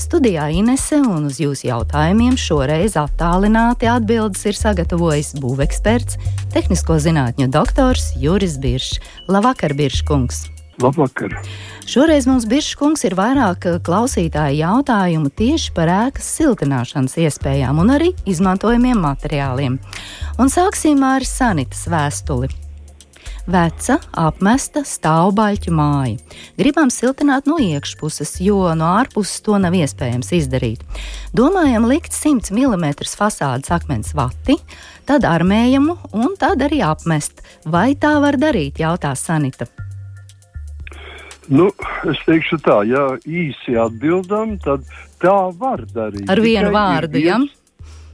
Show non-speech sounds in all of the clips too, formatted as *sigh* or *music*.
Studijā Inese un uz jūsu jautājumiem šoreiz attālināti atbildes ir sagatavojis būveksperts, tehnisko zinātņu doktors Juris Biršs. Labvakar, Birškungs! Labvakar! Šoreiz mums Birškungs ir vairāk klausītāju jautājumu tieši par ēkas siltināšanas iespējām un arī izmantojamiem materiāliem. Un sāksim ar sanitas vēstuli veca, apmesta stāvbaļķu māja. Gribam siltināt no iekšpuses, jo no ārpuses to nav iespējams izdarīt. Domājam likt 100 mm fasādes akmens vati, tad armējumu un tad arī apmest. Vai tā var darīt, jautā Sanita. Nu, es teikšu tā, ja īsi atbildam, tad tā var darīt. Ar vienu Tikai vārdu, jā? Ja?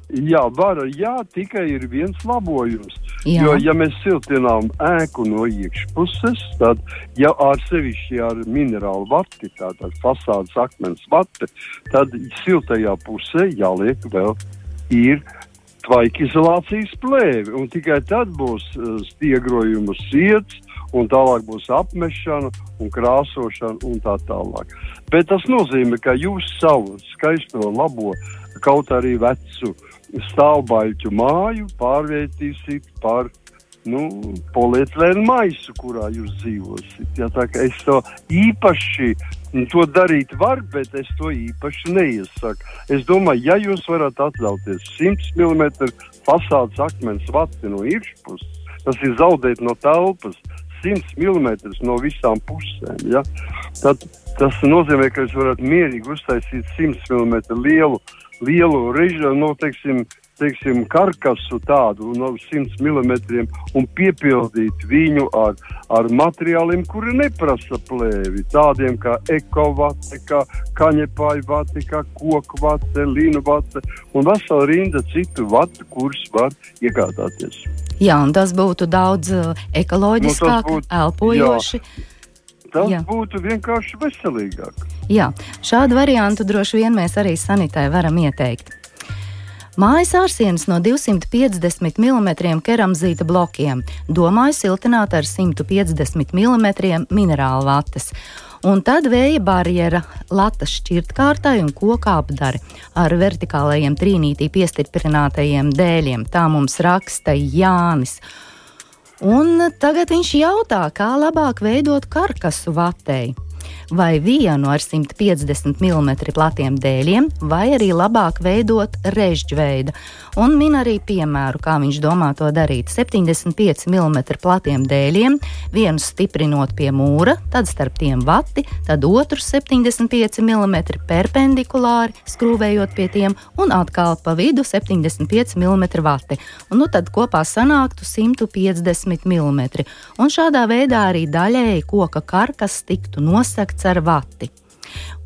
Jā, var, jā, tikai ir viens labojums. Jā. Jo, ja mēs siltinām ēku no iekšpuses, tad jau ar sevišķi ar minerālu vati, tātad fasādes akmens vati, tad siltajā pusē jāliek vēl ir tvaika izolācijas plēve. Un tikai tad būs uh, stiegrojuma sirds, un tālāk būs apmešana un krāsošana un tā tālāk. Bet tas nozīmē, ka jūs savu skaisto labo kaut arī vecu stāvbaļķu māju pārvērtīsit par nu, polietilēnu maisu, kurā jūs dzīvosiet. Ja, es to īpaši to darīt varu, bet es to īpaši neiesaku. Es domāju, ja jūs varat atļauties 100 mm fasādes akmens vati no iekšpuses, tas ir zaudēt no telpas 100 mm no visām pusēm. Ja? Tad tas nozīmē, ka jūs varat mierīgi uztaisīt 100 mm lielu lielu režu, no, teiksim, teiksim, karkasu tādu no 100 mm un piepildīt viņu ar, ar materiāliem, kuri neprasa plēvi. Tādiem kā ekovate, kā kaņepāju vate, kā koku vate, līnu vate un vesela rinda citu vatu, kurus var iegādāties. Jā, un tas būtu daudz uh, ekoloģiskāk, nu, būtu, elpojoši. Jā. Tas Jā. būtu vienkārši veselīgāk. Jā, šādu variantu droši vien mēs arī sanitai varam ieteikt. Mājas ārsienas no 250 mm keramzīta blokiem domāju siltināt ar 150 mm minerālu vatas. Un tad vēja barjera, latas šķirtkārtai un koka apdari ar vertikālajiem trīnītī piestiprinātajiem dēļiem. Tā mums raksta Jānis. Un tagad viņš jautā, kā labāk veidot karkasu vatei vai vienu ar 150 mm platiem dēļiem, vai arī labāk veidot režģveida. Un min arī piemēru, kā viņš domā to darīt. 75 mm platiem dēļiem, vienu stiprinot pie mūra, tad starp tiem vati, tad otru 75 mm perpendikulāri, skrūvējot pie tiem, un atkal pa vidu 75 mm vati. Un nu tad kopā sanāktu 150 mm. Un šādā veidā arī daļēji koka karkas tiktu nosegts ar vati.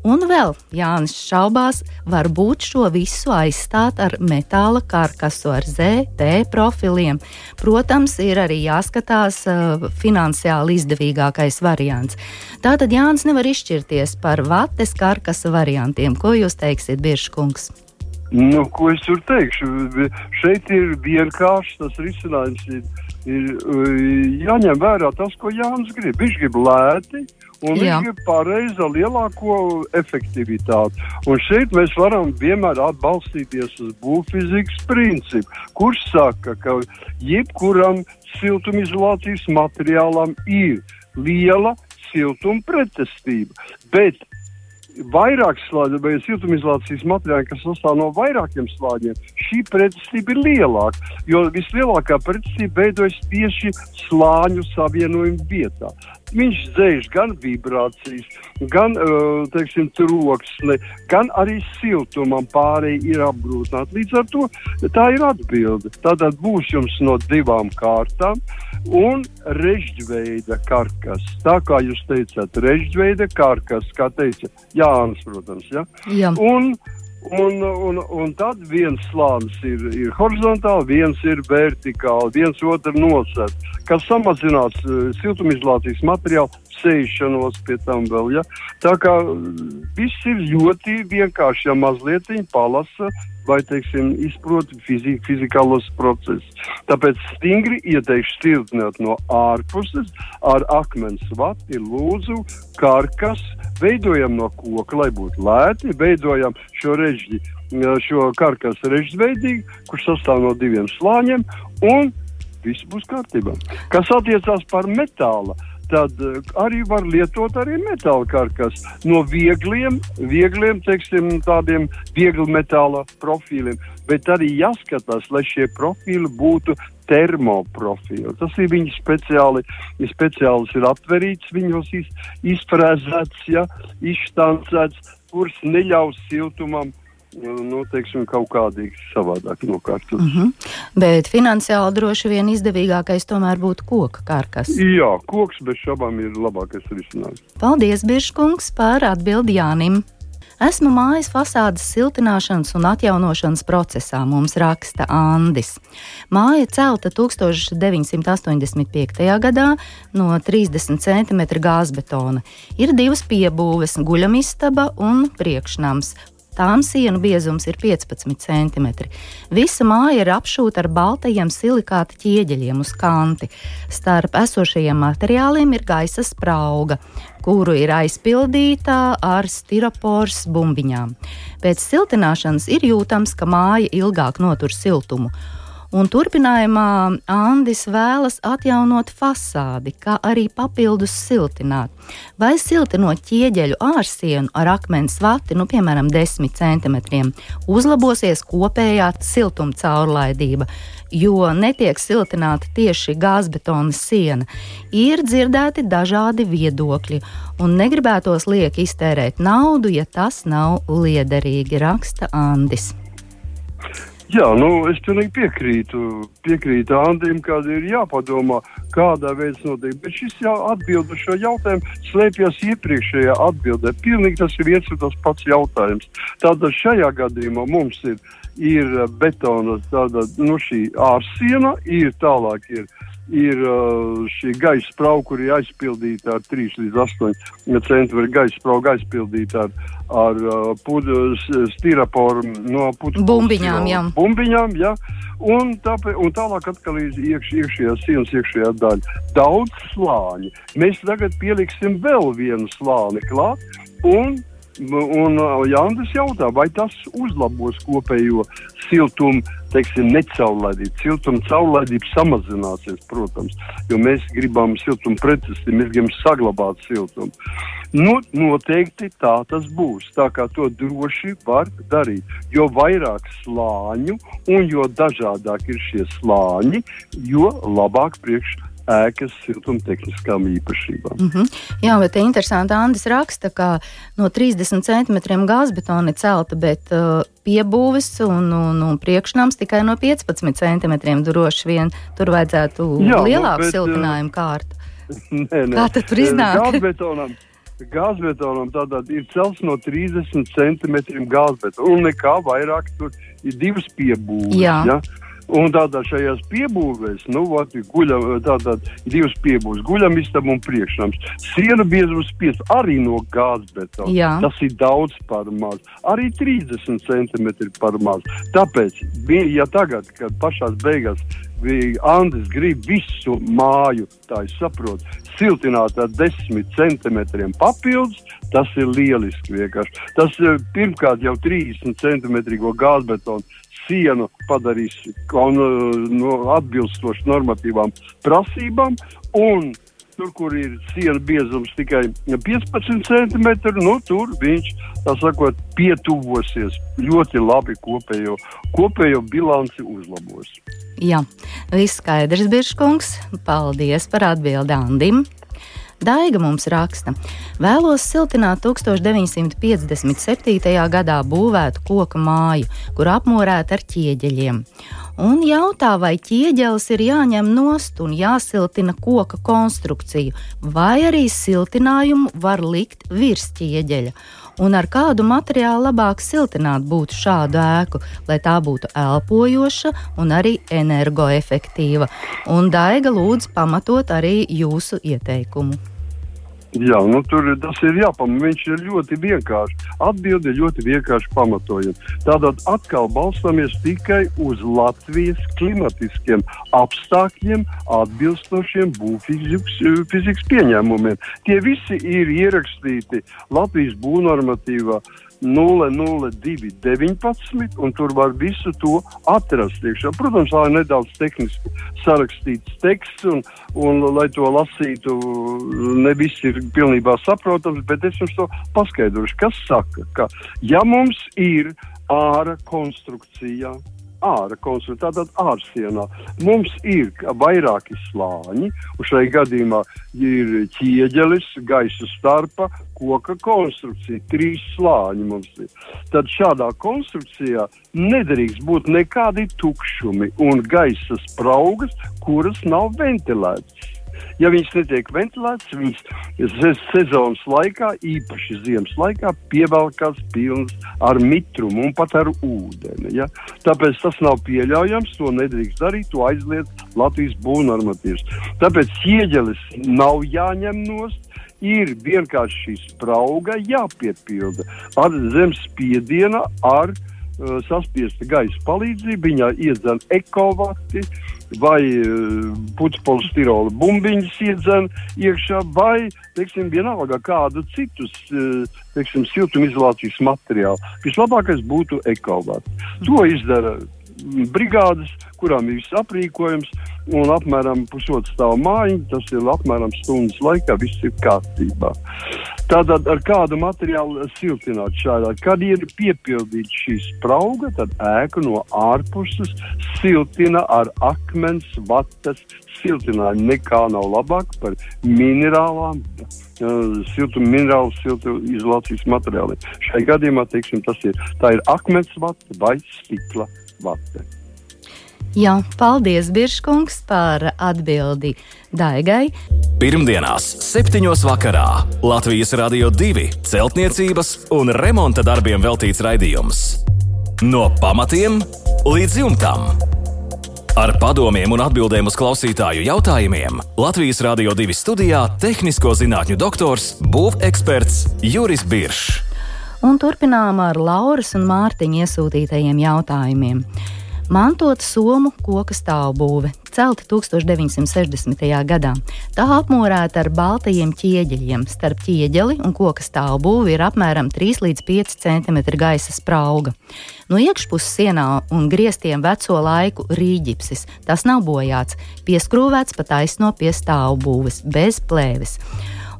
Un vēl Jānis šaubās, varbūt šo visu aizstāt ar metāla karkasu ar ZT profiliem. Protams, ir arī jāskatās uh, finansiāli izdevīgākais variants. Tātad Jānis nevar izšķirties par vates karkasa variantiem. Ko jūs teiksiet, Biržkungs? Nu, ko es tur teikšu? Šeit ir vienkārši tas risinājums. Ir, ir jāņem vērā tas, ko Jānis grib. Viņš grib lēti, un Jā. viņš ir pareiza lielāko efektivitāti. Un šeit mēs varam vienmēr atbalstīties uz būvfizikas principu, kurš saka, ka jebkuram siltumizolācijas materiālam ir liela siltuma pretestība. Bet vairāk slāņu vai siltumizolācijas materiāli, kas sastāv no vairākiem slāņiem, šī pretestība ir lielāka. Jo vislielākā pretestība veidojas tieši slāņu savienojumu vietā. Viņš dzēš gan vibrācijas, gan teiksim, troksni, gan arī siltumam pārējie ir apgrūtināti. Līdz ar to tā ir atbilde. Tātad būs jums no divām kārtām un režģveida karkas. Tā kā jūs teicāt, režģveida karkas, kā teica Jānis, protams. Ja? Jā. Un, Un, un, un tad viens slānis ir, ir horizontāli, viens ir vertikāli, viens otru nosēs, kas samazinās uh, siltumizolācijas materiālu sēšanos pie tam vēl. Ja? Tā kā viss ir ļoti vienkārši, ja mazliet palasa vai, teiksim, izprot fizi fizikālos procesus. Tāpēc stingri ieteikšu siltināt no ārpuses ar akmens vati, lūdzu, karkas, veidojam no koka, lai būtu lēti, veidojam šo režģi, šo karkasu režģveidīgi, kurš sastāv no diviem slāņiem, un viss būs kārtībā. Kas attiecās par metāla, tad eh, arī var lietot arī metāla karkas no viegliem, viegliem teiksim, tādiem viegli metāla profīliem, bet arī jāskatās, lai šie profīli būtu termoprofili. Tas ir viņi speciāli, ir speciāls ir aptverīts, viņos iz, izfrēzēts, ja, izštancēts, kurš neļaus siltumam nu, teiksim, kaut kādīgi savādāk nokārtot. Mhm. -huh. Bet finansiāli droši vien izdevīgākais tomēr būtu koka kārkas. Jā, koks bez šabām ir labākais risinājums. Paldies, Biržkungs, par atbildi Jānim. Esmu mājas fasādes siltināšanas un atjaunošanas procesā, mums raksta Andis. Māja celta 1985. gadā no 30 cm gāzbetona. Ir divas piebūves - guļamistaba un priekšnams. Tām sienu biezums ir 15 cm. Visa māja ir apšūta ar baltajiem silikāta ķieģeļiem uz kanti. Starp esošajiem materiāliem ir gaisa sprauga, kuru ir aizpildīta ar stiropors bumbiņām. Pēc siltināšanas ir jūtams, ka māja ilgāk notur siltumu Un turpinājumā Andis vēlas atjaunot fasādi, kā arī papildus siltināt. Vai siltinot ķieģeļu ārsienu ar akmens vati, nu, piemēram, 10 cm, uzlabosies kopējā siltuma caurlaidība, jo netiek siltināta tieši gāzbetona siena. Ir dzirdēti dažādi viedokļi, un negribētos lieki iztērēt naudu, ja tas nav liederīgi, raksta Andis. Jā, nu, es pilnīgi piekrītu, piekrītu Andrim, kad ir jāpadomā, kādā veidā notiek. Bet šis jau atbild uz šo jautājumu slēpjas iepriekšējā atbildē. Pilnīgi tas ir viens un tas pats jautājums. Tātad šajā gadījumā mums ir, ir betona tāda, nu, šī ārsiena, ir tālāk ir ir uh, šī gaisa sprauga, kur ir aizpildīta ar 3 līdz 8 centimetru gaisa sprauga, aizpildīta ar, ar uh, pudu, stiraporu no putu bumbiņām. Jā. Bumbiņām, jā. Un, tāpēc, un tālāk atkal ir iekš, iekšējā sienas, iekšējā daļa. Daudz slāņu. Mēs tagad pieliksim vēl vienu slāni klāt. Un Un uh, Jānis jautā, vai tas uzlabos kopējo siltumu, teiksim, necaurlaidību. Siltuma caurlaidība samazināsies, protams, jo mēs gribam siltumu pretestību, mēs gribam saglabāt siltumu. Nu, noteikti tā tas būs. Tā kā to droši var darīt. Jo vairāk slāņu un jo dažādāk ir šie slāņi, jo labāk priekšā ēkas siltumtehniskām īpašībām. Mm -hmm. Jā, bet interesanti, Andris raksta, ka no 30 centimetriem gāzbetona celta, bet uh, piebūves un, un, un priekšnams tikai no 15 centimetriem droši vien tur vajadzētu Jā, lielāku nu, bet, siltinājumu kārtu. *laughs* Nē, nē. Kā tad tur iznāk? *laughs* Gāzbetonam, gāzbetonam tātad ir celts no 30 centimetriem gāzbetona un nekā vairāk tur ir divas piebūves. Jā. Ja? Un tādā šajās piebūvēs, nu, vat, guļa, tātad divas piebūves, guļamistaba un priekšnams. Siena biezums 5 arī no gāzbetona. Tas ir daudz par maz. Arī 30 centimetri par maz. Tāpēc, ja tagad, kad pašās beigās Andris grib visu māju, tā es saprotu, siltināt ar 10 centimetriem papildus, tas ir lieliski vienkārši. Tas eh, pirmkārt jau 30 centimetrīgo gāzbetonu sienu padarīs no, atbilstoši normatīvām prasībām. Un tur, kur ir siena biezums tikai 15 centimetri, nu, tur viņš sakot, pietuvosies ļoti labi kopējo, kopējo bilanci uzlabos. Jā, viss skaidrs, Biržkungs. Paldies par atbildi Andim. Daiga mums raksta, vēlos siltināt 1957. gadā būvētu koka māju, kur apmorēta ar ķieģeļiem. un jautā, vai ķieģelis ir jāņem nost un jāsiltina koka konstrukciju, vai arī siltinājumu var likt virs ķieģeļa. Un ar kādu materiālu labāk siltināt būtu šādu ēku, lai tā būtu elpojoša un arī energoefektīva. Un Daiga lūdz pamatot arī jūsu ieteikumu. Jā, nu, tur tas ir jāpamata. Viņš ir ļoti vienkāršs. Atbilde ir ļoti vienkārši pamatojama. Tātad atkal balstāmies tikai uz Latvijas klimatiskiem apstākļiem, atbilstošiem būvfizikas pieņēmumiem. Tie visi ir ierakstīti Latvijas būvnormatīvā 00219, un tur var visu to atrast. Iekšā. Protams, tā ir nedaudz tehniski sarakstīts teksts, un, un lai to lasītu, ne viss ir pilnībā saprotams, bet es jums to paskaidrošu. Kas saka, ka ja mums ir ārā konstrukcijā, ārā konstrukcijā, tātad ārsienā. Mums ir vairāki slāņi, un šai gadījumā ir ķieģelis, gaisa starpa, koka konstrukcija. Trīs slāņi mums ir. Tad šādā konstrukcijā nedrīkst būt nekādi tukšumi un gaisa spraugas, kuras nav ventilētas. Ja viņas netiek ventilētas, viņas sezonas laikā, īpaši ziemas laikā, pievelkās pilnas ar mitrumu un pat ar ūdeni. Ja? Tāpēc tas nav pieļaujams, to nedrīkst darīt, to aizliedz Latvijas būvnormatīvs. Tāpēc ieģelis nav jāņem nost. Ir vienkārši šī sprauga jāpiepilda ar zemes spiediena, ar uh, saspiesta gaisa palīdzību. Viņā iedzen ekovati, uh, vai uh, putekļu bumbiņas iedzen iekšā, vai, teiksim, vienalga kādu citus, uh, teiksim, siltumizolācijas materiālu. Vislabākais būtu ekovāts. To izdara brigādes, kurām ir viss aprīkojums, un apmēram pusotru stāvu mājiņu. Tas ir apmēram stundas laikā, viss ir kārtībā. Tātad ar kādu materiālu siltināt šādā, kad ir piepildīta šī sprauga, tad ēku no ārpuses siltina ar akmens vatas siltinājumu. Nekā nav labāk par minerālām, uh, siltu minerālu, siltu izolācijas materiāliem. Šai gadījumā, teiksim, tas ir, ir akmens vata vai stikla vata. Jā, paldies, Biržkungs, par atbildi Daigai. Pirmdienās, 7. vakarā Latvijas Rādio 2 celtniecības un remonta darbiem veltīts raidījums. No pamatiem līdz jumtam. Ar padomiem un atbildēm uz klausītāju jautājumiem Latvijas Rādio 2 studijā - tehnisko zinātņu doktors, būveksperts Juris Biršs. Un turpinām ar Lauras un Mārtiņa iesūtītajiem jautājumiem. Mantota Somu koka stāvbūve, celta 1960. gadā. Tā apmūrēta ar baltajiem ķieģeļiem. Starp ķieģeli un koka stāvbūvi ir apmēram 3 līdz 5 cm gaisa sprauga. No iekšpuses sienā un griestiem veco laiku rīģipsis. Tas nav bojāts, pieskrūvēts pa taisno pie stāvbūves, bez plēves.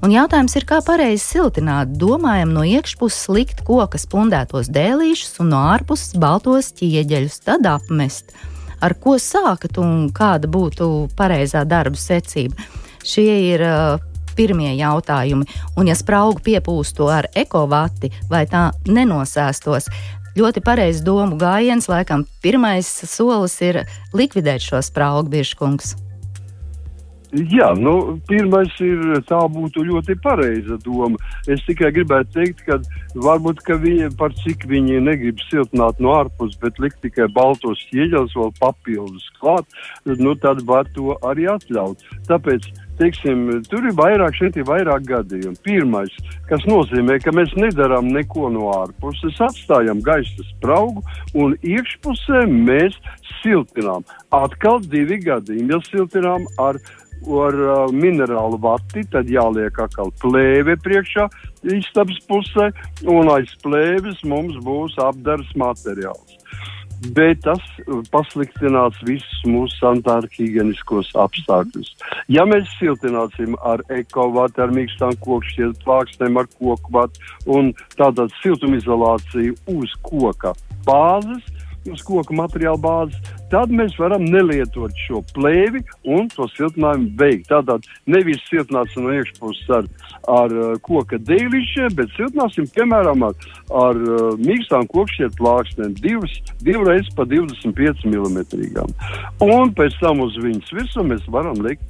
Un jautājums ir, kā pareizi siltināt. Domājam, no iekšpuses likt koka spundētos dēlīšus un no ārpuses baltos ķieģeļus, tad apmest. Ar ko sākat un kāda būtu pareizā darba secība? Šie ir uh, pirmie jautājumi. Un, ja spraugu piepūstu ar ekovati, vai tā nenosēstos, ļoti pareizs domu gājiens, laikam pirmais solis ir likvidēt šo spraugu biržkungu. Jā, nu, pirmais ir tā būtu ļoti pareiza doma. Es tikai gribētu teikt, ka varbūt ka viņi par cik viņi negrib siltināt no ārpuses, bet likt tikai baltos ieģeļus vēl papildus klāt, nu tad var to arī atļaut. Tāpēc, teiksim, tur ir vairāk, šeit ir vairāk gadījumu. Pirmais, kas nozīmē, ka mēs nedarām neko no ārpuses, atstājam gaisa spraugu un iekšpusē mēs siltinām. Atkal divi gadījumi, ja siltinām ar ar uh, minerālu vati, tad jāliek atkal plēve priekšā istabas pusē, un aiz plēves mums būs apdars materiāls. Bet tas pasliktinās visus mūsu sanitāri-higieniskos apstākļus. Ja mēs siltināsim ar ekovātu, ar mīkstām kokšķiem, plāksnēm, ar koku vatu un tādā siltumizolāciju uz koka bāzes, uz koku materiāla bāzes, tad mēs varam nelietot šo plēvi un to siltinājumu veikt. Tātad nevis siltināsim no iekšpuses ar, ar uh, koka dēlišķiem, bet siltināsim piemēram ar, ar uh, mīkstām kokšķiet plāksnēm divas, divreiz pa 25 mm. Un pēc tam uz viņas virsmu mēs varam likt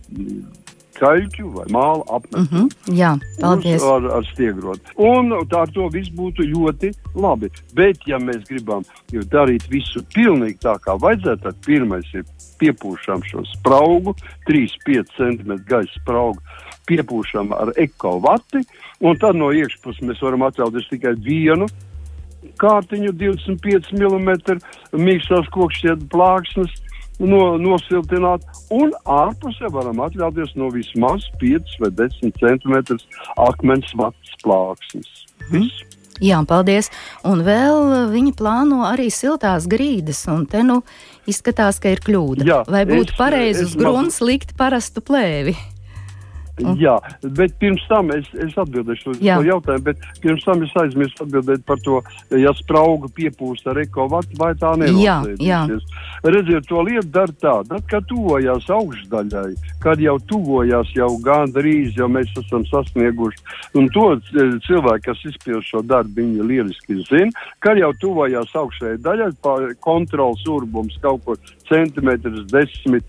kaļķu vai māla apmetu. Mm -hmm, jā, paldies. Ar, ar stiegrot. Un tā ar to viss būtu ļoti labi. Bet, ja mēs gribam darīt visu pilnīgi tā, kā vajadzētu, tad pirmais ir piepūšam šo spraugu, 3-5 cm gaisa spraugu, piepūšam ar ekovati, un tad no iekšpuses mēs varam atļauties tikai vienu kārtiņu, 25 mm mīkstās kokšķiet plāksnes, no, nosiltināt, un ārpusē varam atļauties no vismaz 5 vai 10 cm akmens vats plāksnes. Viss. Jā, paldies. Un vēl viņi plāno arī siltās grīdas, un te nu izskatās, ka ir kļūda. Jā, Vai būtu pareizi uz grunts likt parastu plēvi? Un... Jā, bet pirms tam es, es atbildēšu uz šo jautājumu, bet pirms tam es aizmirsu atbildēt par to, ja sprauga piepūst ar ekovatu, vai tā nevalstīsies. Redziet, to lietu dara tā, tad, kad tuvojās augšdaļai, kad jau tuvojās jau gandrīz, jau mēs esam sasnieguši, un to cilvēki, kas izpild šo darbu, viņi lieliski zina, kad jau tuvojās augšējai daļai, kontrols urbums kaut kur centimetrus, desmit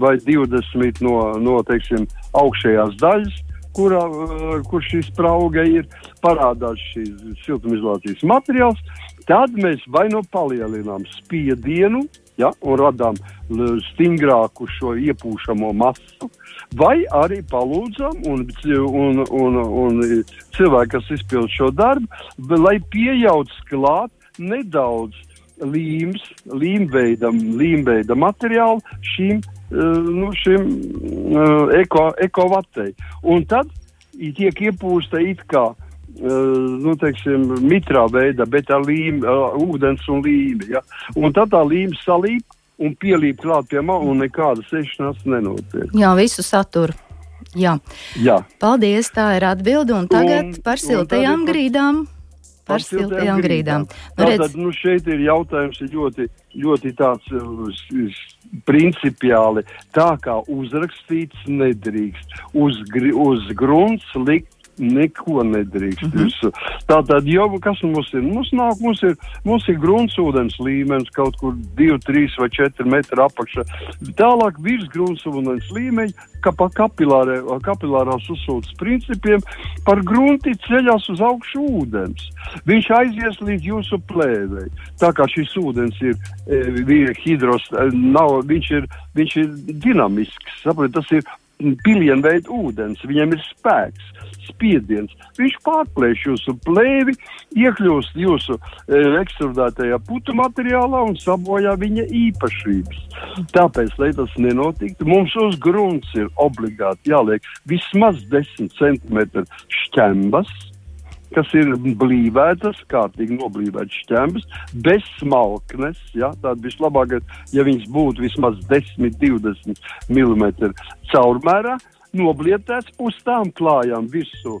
vai divdesmit no, no teiksim, augšējās daļas, kurā, eh, kur šī sprauga ir, parādās šīs siltumizolācijas materiāls, tad mēs vai nu palielinām spiedienu, ja, un radām stingrāku šo iepūšamo masu, vai arī palūdzam un, un, un, un cilvēki, kas izpild šo darbu, lai pieauc klāt nedaudz līmes, līmveida, līmveida materiālu šīm, nu, šim uh, eko, ekovatei. Un tad tiek iepūsta it kā uh, nu, teiksim, mitrā veidā, bet ar līm, uh, ūdens un līmi. Ja? Un tad tā līme salīp un pielīp klāt pie malas, un nekāda sešanās nenotiek. Jā, visu saturu. Jā. Jā. Paldies, tā ir atbilde. Un tagad un, par siltajām grīdām par siltajām grīdām. Nu, redz... Tātad, nu, šeit ir jautājums ļoti, ļoti tāds uh, principiāli. Tā kā uzrakstīts nedrīkst uz, uz grunts likt neko nedrīkst. Mm -hmm. Tātad, jau kas mums ir? Mums, nāk, mums ir, mums ir gruntsūdens līmenis kaut kur 2, 3 vai 4 metri apakšā. Tālāk virs gruntsūdens līmeņa, kā pa kapilārē, kapilārās uzsūtas principiem, par grunti ceļās uz augšu ūdens. Viņš aizies līdz jūsu plēvei. Tā kā šis ūdens ir, ir hidros, nav, viņš ir, viņš ir dinamisks, saprat, tas ir pilienveida ūdens, viņam ir spēks, spiediens. Viņš pārplēš jūsu plēvi, iekļūst jūsu e, ekstrudētajā putu materiālā un sabojā viņa īpašības. Tāpēc, lai tas nenotiktu, mums uz grunts ir obligāti jāliek vismaz 10 cm šķembas kas ir blīvētas, kārtīgi noblīvētas šķembas, bez smalknes. Ja? Tāda vislabākais, ja viņas būtu vismaz 10, 20 mm caurmērā, noblietēts uz tām klājām visu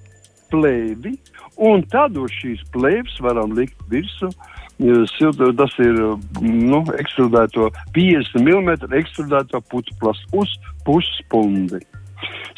plēvi, un tad uz šīs plēves varam likt virsmu. Tas ir nu, ekstrudēto 50 mm ekstrudēto plastu uz puspundi.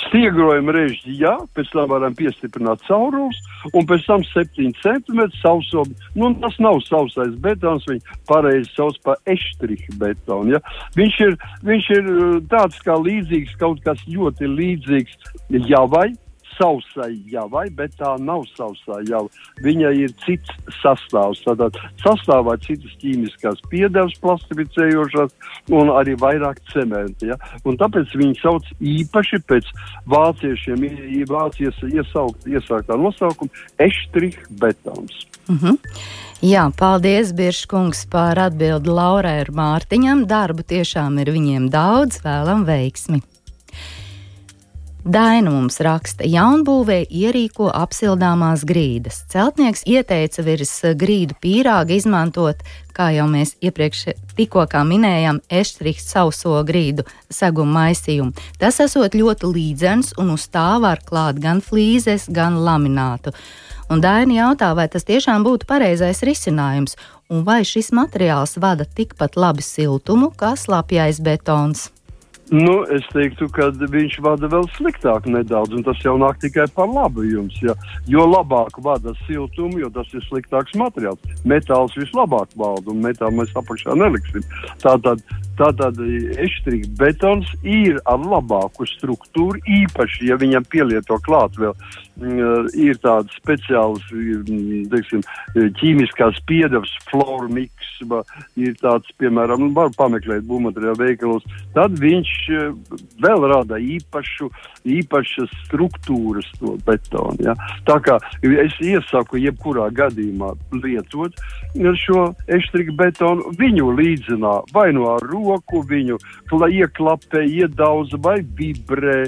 Stiegrojuma režģi, jā, pēc tam varam piestiprināt caurumus, un pēc tam 7 cm sauso. Nu, tas nav sausais betons, viņu pareizi sauc par eštrihu betonu. Ja? Viņš, ir, viņš ir uh, tāds kā līdzīgs, kaut kas ļoti līdzīgs javai, sausai javai, bet tā nav sausā java. Viņai ir cits sastāvs. Tātad sastāvā citas ķīmiskās piedevas, plastificējošās un arī vairāk cementa. Ja? Un tāpēc viņi sauc īpaši pēc vāciešiem, vācijas iesaukt, iesāktā nosaukuma Eštrih betons. Mm -hmm. Jā, paldies, Biržkungs, par atbildi Laurai Mārtiņam. Darbu tiešām ir viņiem daudz, vēlam veiksmi! Daina mums raksta, jaunbūvē ierīko apsildāmās grīdas. Celtnieks ieteica virs grīdu pīrāga izmantot, kā jau mēs iepriekš tikko minējām, eštriks sauso grīdu segumu maisījumu. Tas esot ļoti līdzens un uz tā var klāt gan flīzes, gan laminātu. Un Daina jautā, vai tas tiešām būtu pareizais risinājums, un vai šis materiāls vada tikpat labi siltumu kā slapjais betons. Nu, es teiktu, ka viņš vada vēl sliktāk nedaudz, un tas jau nāk tikai par labu jums. Ja? Jo labāk vada siltumu, jo tas ir sliktāks materiāls. Metāls vislabāk valda, un metālu mēs apakšā neliksim. Tātad, tātad eštrīga betons ir ar labāku struktūru, īpaši, ja viņam pielieto klāt vēl mm, ir tādas speciālas mm, teiksim, ķīmiskās piedevas, flormix, ir tāds, piemēram, var pameklēt būvmateriālu veikalos, tad viņš Eh, vēl rada īpašu, īpašas struktūras to betonu. Ja? Tā kā es iesaku jebkurā gadījumā lietot šo eštriku betonu, viņu līdzinā vai nu ar roku, viņu ieklapē, iedauza vai vibrē.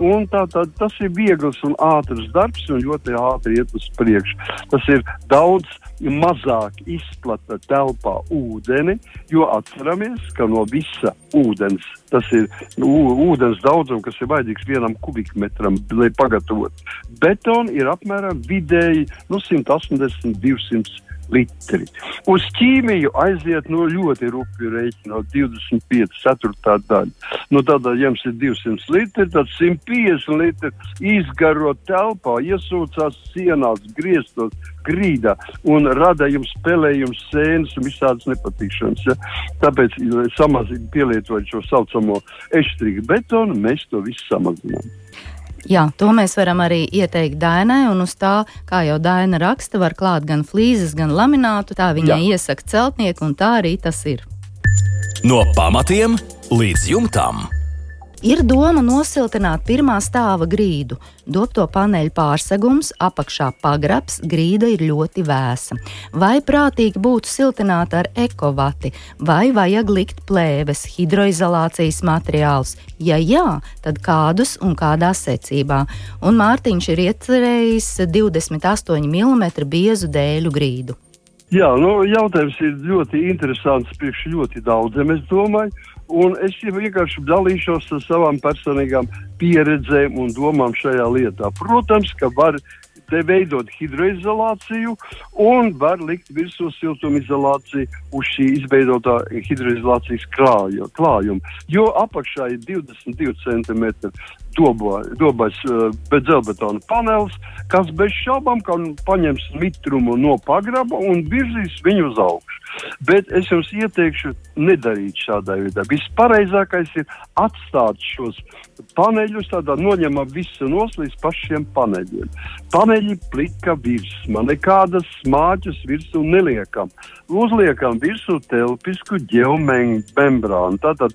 Un tā, tā, tas ir viegls un ātrs darbs, un ļoti ātri iet uz priekšu. Tas ir daudz mazāk izplata telpā ūdeni, jo atceramies, ka no visa ūdens, tas ir ūdens daudzums, kas ir vajadzīgs vienam kubikmetram, lai pagatavotu betonu, ir apmēram vidēji nu, 180, 200 litri. Uz ķīmiju aiziet no ļoti rupju rēķina, no 25 ceturtā daļa. Nu, ja jums ir 200 litri, tad 150 litri izgaro telpā, iesūcās sienās, griestos, grīdā un rada jums spēlējums, sēnes un visādas nepatikšanas. Ja? Tāpēc, samazīt, pielietojot šo saucamo eštrīgu betonu, mēs to visu samazinām. Jā, to mēs varam arī ieteikt Dainai, un uz tā, kā jau Daina raksta, var klāt gan flīzes, gan laminātu. Tā viņai Jā. iesaka celtnieku, un tā arī tas ir. No pamatiem līdz jumtam. Ir doma nosiltināt pirmā stāva grīdu. Dobto paneļu pārsegums, apakšā pagrabs, grīda ir ļoti vēsa. Vai prātīgi būtu siltināt ar ekovati, vai vajag likt plēves, hidroizolācijas materiālus? Ja jā, tad kādus un kādā secībā? Un Mārtiņš ir iecerējis 28 mm biezu dēļu grīdu. Jā, nu, jautājums ir ļoti interesants priekš ļoti daudziem, es domāju. Un es vienkārši dalīšos ar savām personīgām pieredzēm un domām šajā lietā. Protams, ka var te veidot hidroizolāciju un var likt virsū siltumizolāciju uz šī izveidotā hidroizolācijas krāju, klājuma. Jo apakšā ir 22 cm dobais uh, dzelzbetona panelis, kas bez šaubām paņems mitrumu no pagraba un virzīs viņu uz augšu. Bet es jums ieteikšu nedarīt šādā veidā. Vispareizākais ir atstāt šos paneļus, tādā noņemam visu nos līdz pašiem paneļiem. Paneļi plika virsma, nekādas smāķus virsū neliekam. Uzliekam virsū telpisku geomembrānu, tātad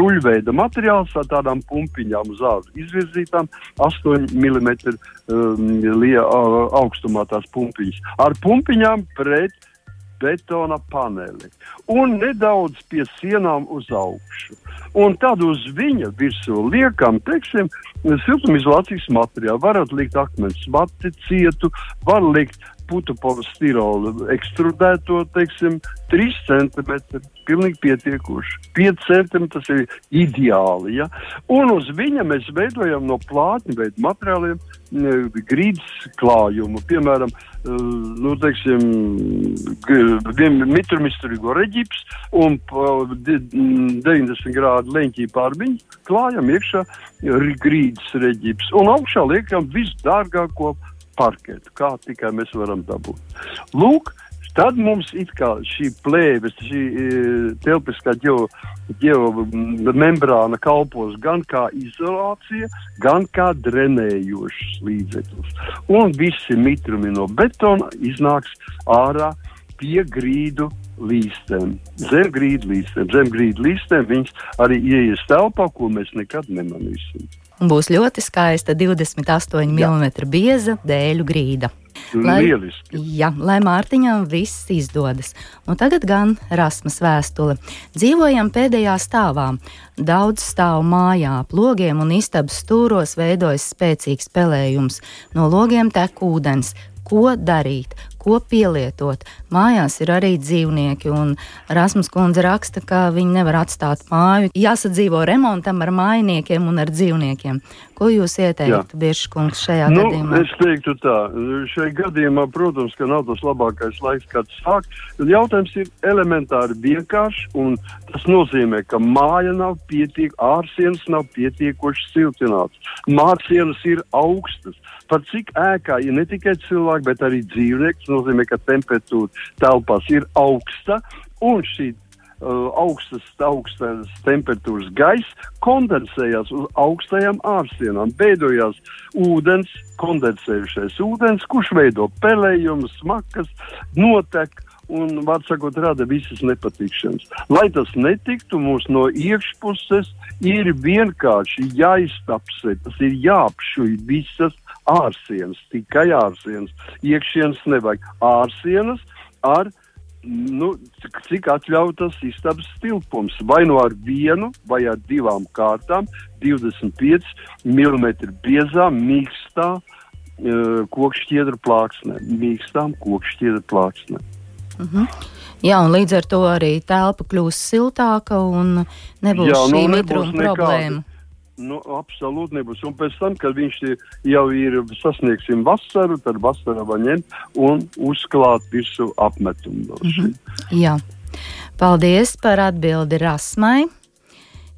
ruļveida materiāls ar tādām pumpiņām uz āru izvirzītām 8 mm um, augstumā tās pumpiņas. Ar pumpiņām pret betona paneli un nedaudz pie sienām uz augšu. Un tad uz viņa virsū liekam, teiksim, siltumizolācijas materiālu. Varat likt akmens mati cietu, var likt putu polistirolu ekstrudēto, teiksim, 3 cm. Pilnīgi pietiekoši. 5 cm tas ir ideāli. Ja? Un uz viņa mēs veidojam no plātņu veidu materiāliem grīdas klājumu. Piemēram, nu, teiksim, mitrumisturīgo reģips un 90 grādu leņķī pārbiņu klājam iekšā grīdas reģips. Un augšā liekam visdārgāko parketu, kā tikai mēs varam dabūt. Lūk, Tad mums ir šī plēve, šī e, telpiskā geomembrāna kalpos gan kā izolācija, gan kā drenējošs līdzeklis. Un visi mitrumi no betona iznāks ārā pie grīdu līstēm. Zem grīdu līstēm, zem grīdu līstēm viņš arī ieies telpā, ko mēs nekad nemanīsim. Būs ļoti skaista 28 mm bieza dēļu grīda. Lai, Lieliski. Jā, lai Mārtiņam viss izdodas. Un tagad gan Rasmas vēstule. Dzīvojam pēdējā stāvā. daudz stāv mājā, logiem un istabas stūros veidojas spēcīgs pelējums, no logiem tek ūdens. Ko darīt? Ko pielietot. Mājās ir arī dzīvnieki, un Rasmus Kundze raksta, ka viņi nevar atstāt māju. Jāsadzīvo remontam ar mājiniekiem un ar dzīvniekiem. Ko jūs ieteiktu, Biržkungs, šajā nu, gadījumā? Es teiktu tā, šajā gadījumā, protams, ka nav tas labākais laiks, kad sākt. Jautājums ir elementāri vienkāršs, un tas nozīmē, ka māja nav pietiek, ārsienas nav pietiekoši siltināts. Mārsienas ir augstas. Par cik ēkā ir ne tikai cilvēki, bet arī dzīvnieki, tas nozīmē, ka temperatūra telpās ir augsta, un šī Uh, augstas, augstas temperatūras gaisa kondensējās uz augstajām ārsienām, veidojās ūdens, kondensējušais ūdens, kurš veido pelējumus, smakas, notek un, var sakot, rada visas nepatikšanas. Lai tas netiktu, mums no iekšpuses ir vienkārši jāiztapsē, tas ir jāapšuj visas ārsienas, tikai ārsienas. Iekšienas nevajag ārsienas ar nu, cik atļautas istabas tilpums. Vai nu ar vienu, vai ar divām kārtām, 25 mm biezā, mīkstā uh, kokšķiedra plāksnē. Mīkstām kokšķiedra plāksnē. Mhm. Jā, un līdz ar to arī telpa kļūs siltāka un nebūs Jā, šī nu, mitruma problēma. Nu, absolūti nebūs. Un pēc tam, kad viņš jau ir sasniegsim vasaru, tad vasarā var ņemt un uzklāt visu apmetumu. Mm -hmm. Jā. Paldies par atbildi Rasmai.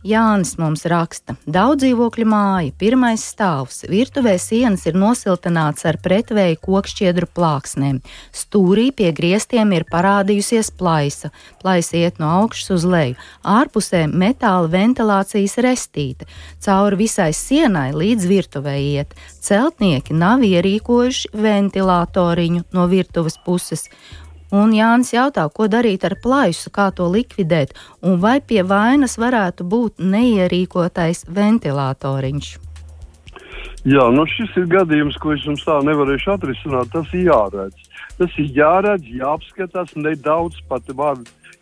Jānis mums raksta, daudz dzīvokļu māja, pirmais stāvs, virtuvē sienas ir nosiltināts ar pretvēju kokšķiedru plāksnēm. Stūrī pie griestiem ir parādījusies plaisa, plaisa iet no augšas uz leju, ārpusē metāla ventilācijas restīte, cauri visai sienai līdz virtuvē iet. Celtnieki nav ierīkojuši ventilātoriņu no virtuves puses, Un Jānis jautā, ko darīt ar plaisu, kā to likvidēt, un vai pie vainas varētu būt neierīkotais ventilatoriņš. Jā, nu šis ir gadījums, ko es jums tā nevarēšu atrisināt. Tas ir jāredz. Tas ir jāredz, jāapskatās nedaudz pat var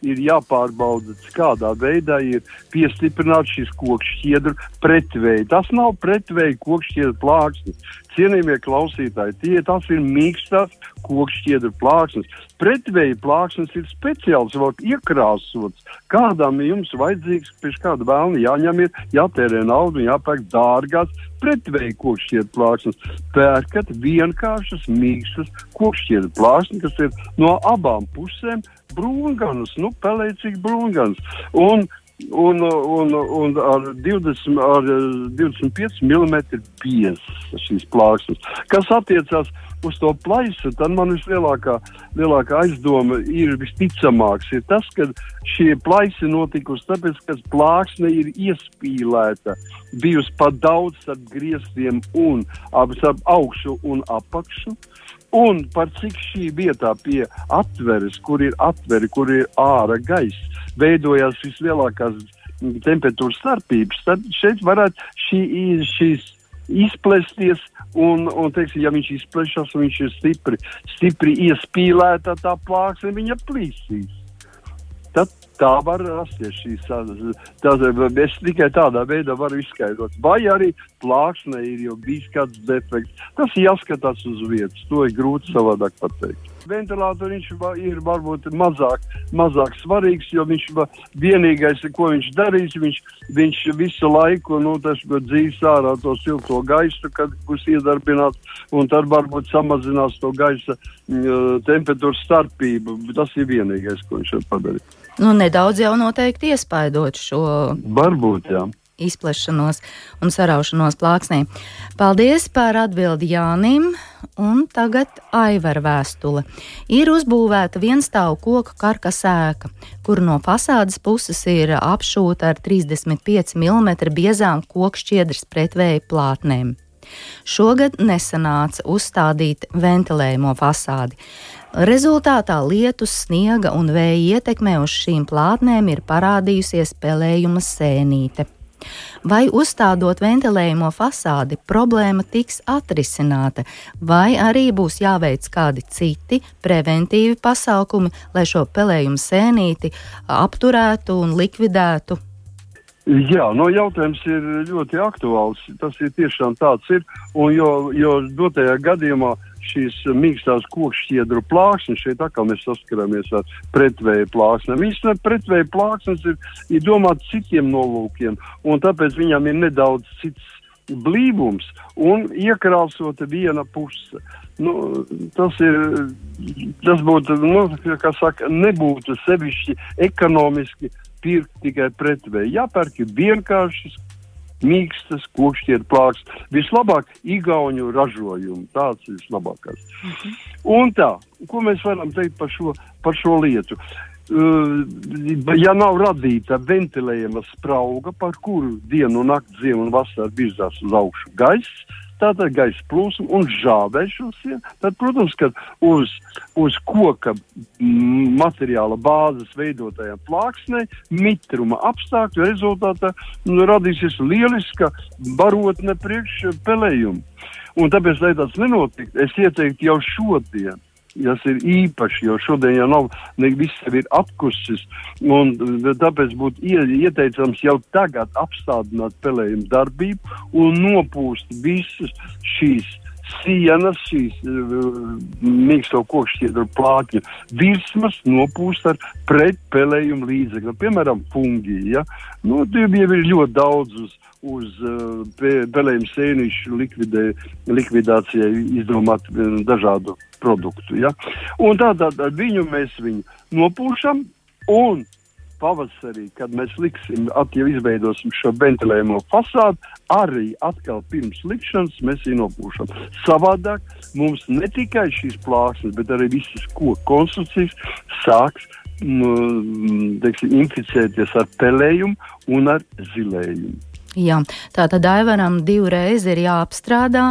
ir jāpārbauda, kādā veidā ir piestiprināts šis kokšķiedru pretvēji. Tas nav pretvēji kokšķiedru plāksnes. Cienījamie klausītāji, tie tas ir mīkstās kokšķiedru plāksnes. Pretvēji plāksnes ir speciāls, vēl iekrāsots. Kādam jums vajadzīgs, pēc kāda vēlna jāņem ir, jātērē naudu un jāpērk dārgās pretvēji kokšķiedru plāksnes. Pērkat vienkāršas mīkstas kokšķiedru plāksnes, kas ir no abām pusēm brūnganas, nu, pelēcīgi brūnganas. Un, un, un, un ar, 20, ar 25 mm biezas šīs plāksnes, kas attiecās uz to plaisu, tad man vislielākā lielākā aizdoma ir visticamāks, ir tas, ka šie plaisi notikusi tāpēc, ka plāksne ir iespīlēta, bijusi pa daudz starp griestiem un ap, starp augšu un apakšu. Un par cik šī vietā pie atveres, kur ir atveri, kur ir ārā gaisa, veidojās vislielākās temperatūras starpības, tad šeit varētu šī, šīs izplēsties, un, un teiksim, ja viņš izplešas, un viņš ir stipri, stipri iespīlēta tā plāksne, viņa plīsīs. Tā var rasties šīs tādas. Es tikai tādā veidā varu izskaidrot. Vai arī plāksnē ir jau bijis kāds defekts. Tas jāskatās uz vietas. To ir grūti savādāk pateikt. Ventilators ir varbūt mazāk, mazāk svarīgs, jo viņš vienīgais, ko viņš darīs, viņš, viņš visu laiku nu, dzīs ārā to silto gaisu, kad būs iedarbināts, un tad varbūt samazinās to gaisa uh, temperatūras starpību. Tas ir vienīgais, ko viņš var padarīt. Nu, nedaudz jau noteikti iespaidot šo. Varbūt, jā izplešanos un saraušanos plāksnī. Paldies par atbildi Jānim, un tagad Aivara vēstule. Ir uzbūvēta vienstāvu koku karkas ēka, kur no fasādes puses ir apšūta ar 35 mm biezām kokšķiedras pretvēja plātnēm. Šogad nesanāca uzstādīt ventilējumu fasādi. Rezultātā lietus, sniega un vēja ietekmē uz šīm plātnēm ir parādījusies pelējuma sēnīte. Vai uzstādot ventilējumu fasādi, problēma tiks atrisināta, vai arī būs jāveic kādi citi preventīvi pasākumi, lai šo pelējumu sēnīti apturētu un likvidētu? Jā, no jautājums ir ļoti aktuāls. Tas ir tiešām tāds ir. Un jo, jo dotajā gadījumā šīs mīkstās kokšķiedru plāksnes, šeit atkal mēs saskaramies ar pretvēju plāksnēm. Īstenībā pretvēju plāksnes ir, ir domāts citiem nolūkiem, un tāpēc viņām ir nedaudz cits blīvums un iekrāsota viena puse. Nu, tas ir, tas būtu, nu, kā saka, nebūtu sevišķi ekonomiski pirkt tikai pretvēji. Jāpērk vienkāršas, mīkstas, kokšķietu plāks. Vislabāk igauņu ražojumu. Tāds ir vislabākais. Mm -hmm. Un tā, ko mēs varam teikt par šo, par šo lietu? Uh, ja nav radīta ventilējama sprauga, par kuru dienu nakti, ziemu un vasaru virzās uz augšu gaiss, tātad gaisa plūsma un žāvēšanas, tad, protams, ka uz, uz koka materiāla bāzes veidotajā plāksnē mitruma apstākļu rezultātā nu, radīsies lieliska barotne priekš pelējumu. Un tāpēc, lai tas nenotiktu, es ieteiktu jau šodien Tas ir īpaši, jo šodien jau nav, viss ir apkusis, un tāpēc būtu ieteicams jau tagad apstādināt pelējumu darbību un nopūst visas šīs sienas, šīs uh, mīksto kokšķiedru plātņu virsmas nopūst ar pretpelējumu līdzekļu, piemēram, fungiju. Ja? Nu, tie jau ir ļoti daudz uz, uz uh, pelējumu sēnišu likvidē, likvidācijai izdomāt uh, dažādu produktu. Ja? Un tādā viņu mēs viņu nopūšam un pavasarī, kad mēs liksim, jau izveidosim šo ventilējumu fasādi, arī atkal pirms likšanas mēs viņu nopūšam. Savādāk mums ne tikai šīs plāksnes, bet arī visas koku konstrukcijas sāks nu, teiksim, inficēties ar pelējumu un ar zilējumu. Jā, tā tad aivaram divreiz ir jāapstrādā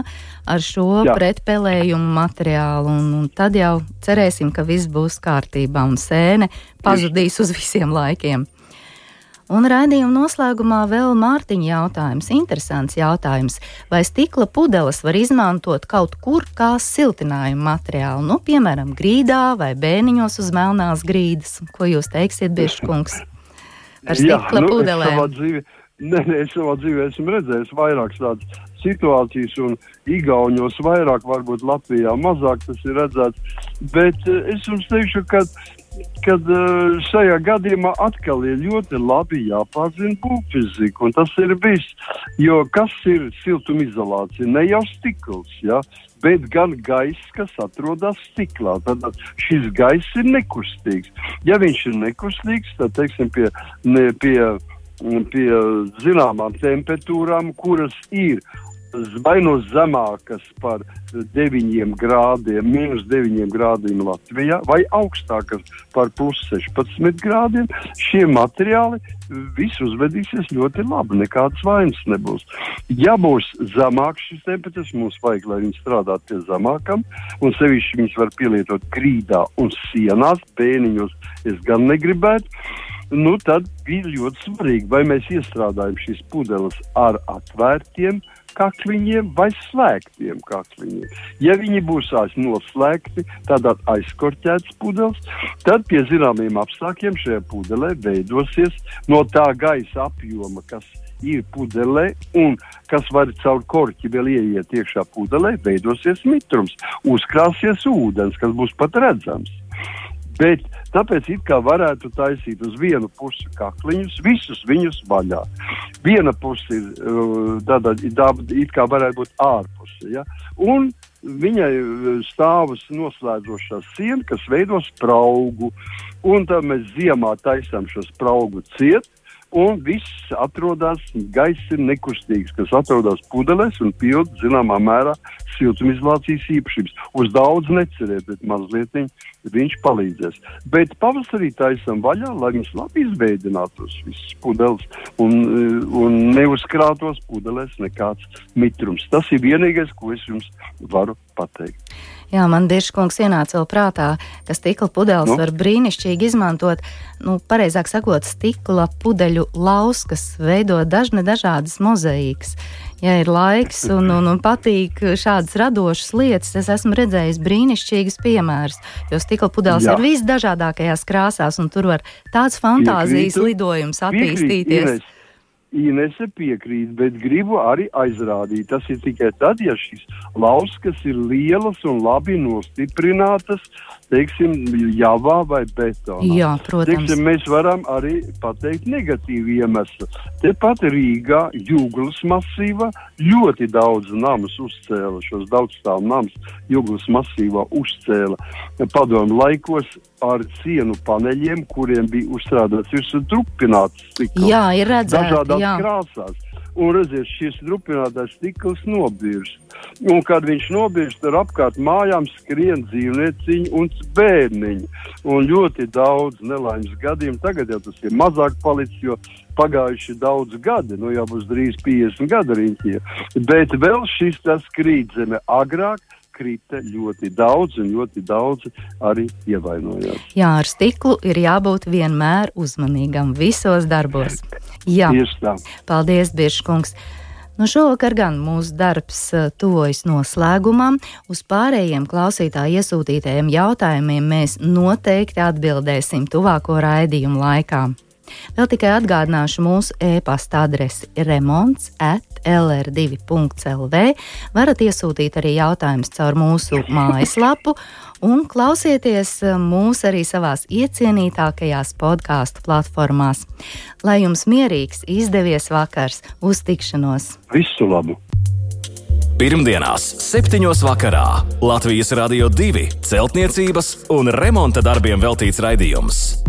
ar šo Jā. pretpelējumu materiālu, un, un tad jau cerēsim, ka viss būs kārtībā un sēne pazudīs uz visiem laikiem. Un raidījuma noslēgumā vēl Mārtiņa jautājums, interesants jautājums. Vai stikla pudeles var izmantot kaut kur kā siltinājumu materiālu, nu, piemēram, grīdā vai bēniņos uz melnās grīdas? Ko jūs teiksiet, Bieškungs, par stikla Jā, nu, pudelēm? Nē, es savā dzīvē esmu redzējis vairākas tādas situācijas, un Igaunijos vairāk, varbūt Latvijā mazāk tas ir redzēts. Bet uh, es jums teikšu, ka kad uh, šajā gadījumā atkal ir ļoti labi jāpārzina būvfizika, un tas ir viss. Jo kas ir siltumizolācija? Ne jau stikls, ja? bet gan gaiss, kas atrodas stiklā. Tad šis gaiss ir nekustīgs. Ja viņš ir nekustīgs, tad, teiksim, pie, ne, pie pie zināmām temperatūrām, kuras ir vai no zemākas par 9 grādiem, minus 9 grādiem Latvijā, vai augstākas par plus 16 grādiem, šie materiāli visi uzvedīsies ļoti labi. Nekādas vainas nebūs. Ja būs zemāks šis temperatūras, mums vajag, lai viņi strādātu pie zemākam, un sevišķi viņus var pielietot grīdā un sienās, bēniņos es gan negribētu nu, tad bija ļoti svarīgi, vai mēs iestrādājam šīs pudeles ar atvērtiem kakliņiem vai slēgtiem kakliņiem. Ja viņi būs noslēgti, tad aizkorķēts pudeles, tad pie zināmiem apstākļiem šajā pudelē veidosies no tā gaisa apjoma, kas ir pudelē un kas var caur korķi vēl ieiet iekšā pudelē, veidosies mitrums, uzkrāsies ūdens, kas būs pat redzams. Bet tāpēc it kā varētu taisīt uz vienu pusi kakliņus, visus viņus vaļā. Viena puse ir uh, tāda, it kā varētu būt ārpuse. Ja? Un viņai uh, stāvus noslēdzošā siena, kas veido spraugu. Un tad mēs ziemā taisām šo spraugu ciet, un viss atrodas, gaiss ir nekustīgs, kas atrodas pudelēs un pilda zināmā mērā siltumizolācijas īpašības. Uz daudz neceriet, bet mazliet viņš palīdzēs. Bet pavasarī taisam vaļā, lai viņš labi izveidinātos visas pudeles un, un neuzkrātos pudelēs nekāds mitrums. Tas ir vienīgais, ko es jums varu pateikt. Jā, man Dirškungs ienāca vēl prātā, ka stikla pudeles nu? var brīnišķīgi izmantot, nu, pareizāk sakot, stikla pudeļu lauskas, veido dažne dažādas mozaīkas. Ja ir laiks un, un, un patīk šādas radošas lietas, es esmu redzējis brīnišķīgus piemērus, jo stikla pudeles Jā. ir visdažādākajās krāsās, un tur var tāds fantāzijas Piekrītu. lidojums attīstīties. Piekrīt, Inese piekrīt, bet gribu arī aizrādīt. Tas ir tikai tad, ja šīs lauskas ir lielas un labi nostiprinātas, teiksim, javā vai betonā. Jā, protams. Teiksim, mēs varam arī pateikt negatīvu iemeslu. Tepat Rīgā, Jūglas masīvā, ļoti daudz namus uzcēla, šos daudzstāvu namus Jūglas masīvā uzcēla padomu laikos ar sienu paneļiem, kuriem bija uzstrādāts virsū trupināts stikls. Jā, ir redzēts. Dažādās jā. krāsās. Un redziet, šis drupinātais stikls nobirst. Un, kad viņš nobirst, tad apkārt mājām skrien dzīvnieciņi un bērniņi. Un ļoti daudz nelaimes gadījumu. Tagad jau tas ir mazāk palicis, jo pagājuši daudz gadi, nu jau būs drīz 50 gadi riņķie. Bet vēl šis tas krītzeme agrāk krita ļoti daudz, un ļoti daudz arī ievainojās. Jā, ar stiklu ir jābūt vienmēr uzmanīgam visos darbos. Jā, tieši tā. Paldies, Biržkungs! Nu, šovakar gan mūsu darbs eh, tuvojas noslēgumam. Uz pārējiem klausītāju iesūtītajiem jautājumiem mēs noteikti atbildēsim tuvāko raidījumu laikā. Vēl tikai atgādināšu mūsu e-pasta adresi remonds at lr2.lv. Varat iesūtīt arī jautājumus caur mūsu mājaslapu un klausieties mūs arī savās iecienītākajās podkāstu platformās. Lai jums mierīgs, izdevies vakars, uz tikšanos! Visu labu! Pirmdienās, 7. vakarā Latvijas Rādio 2 celtniecības un remonta darbiem veltīts raidījums.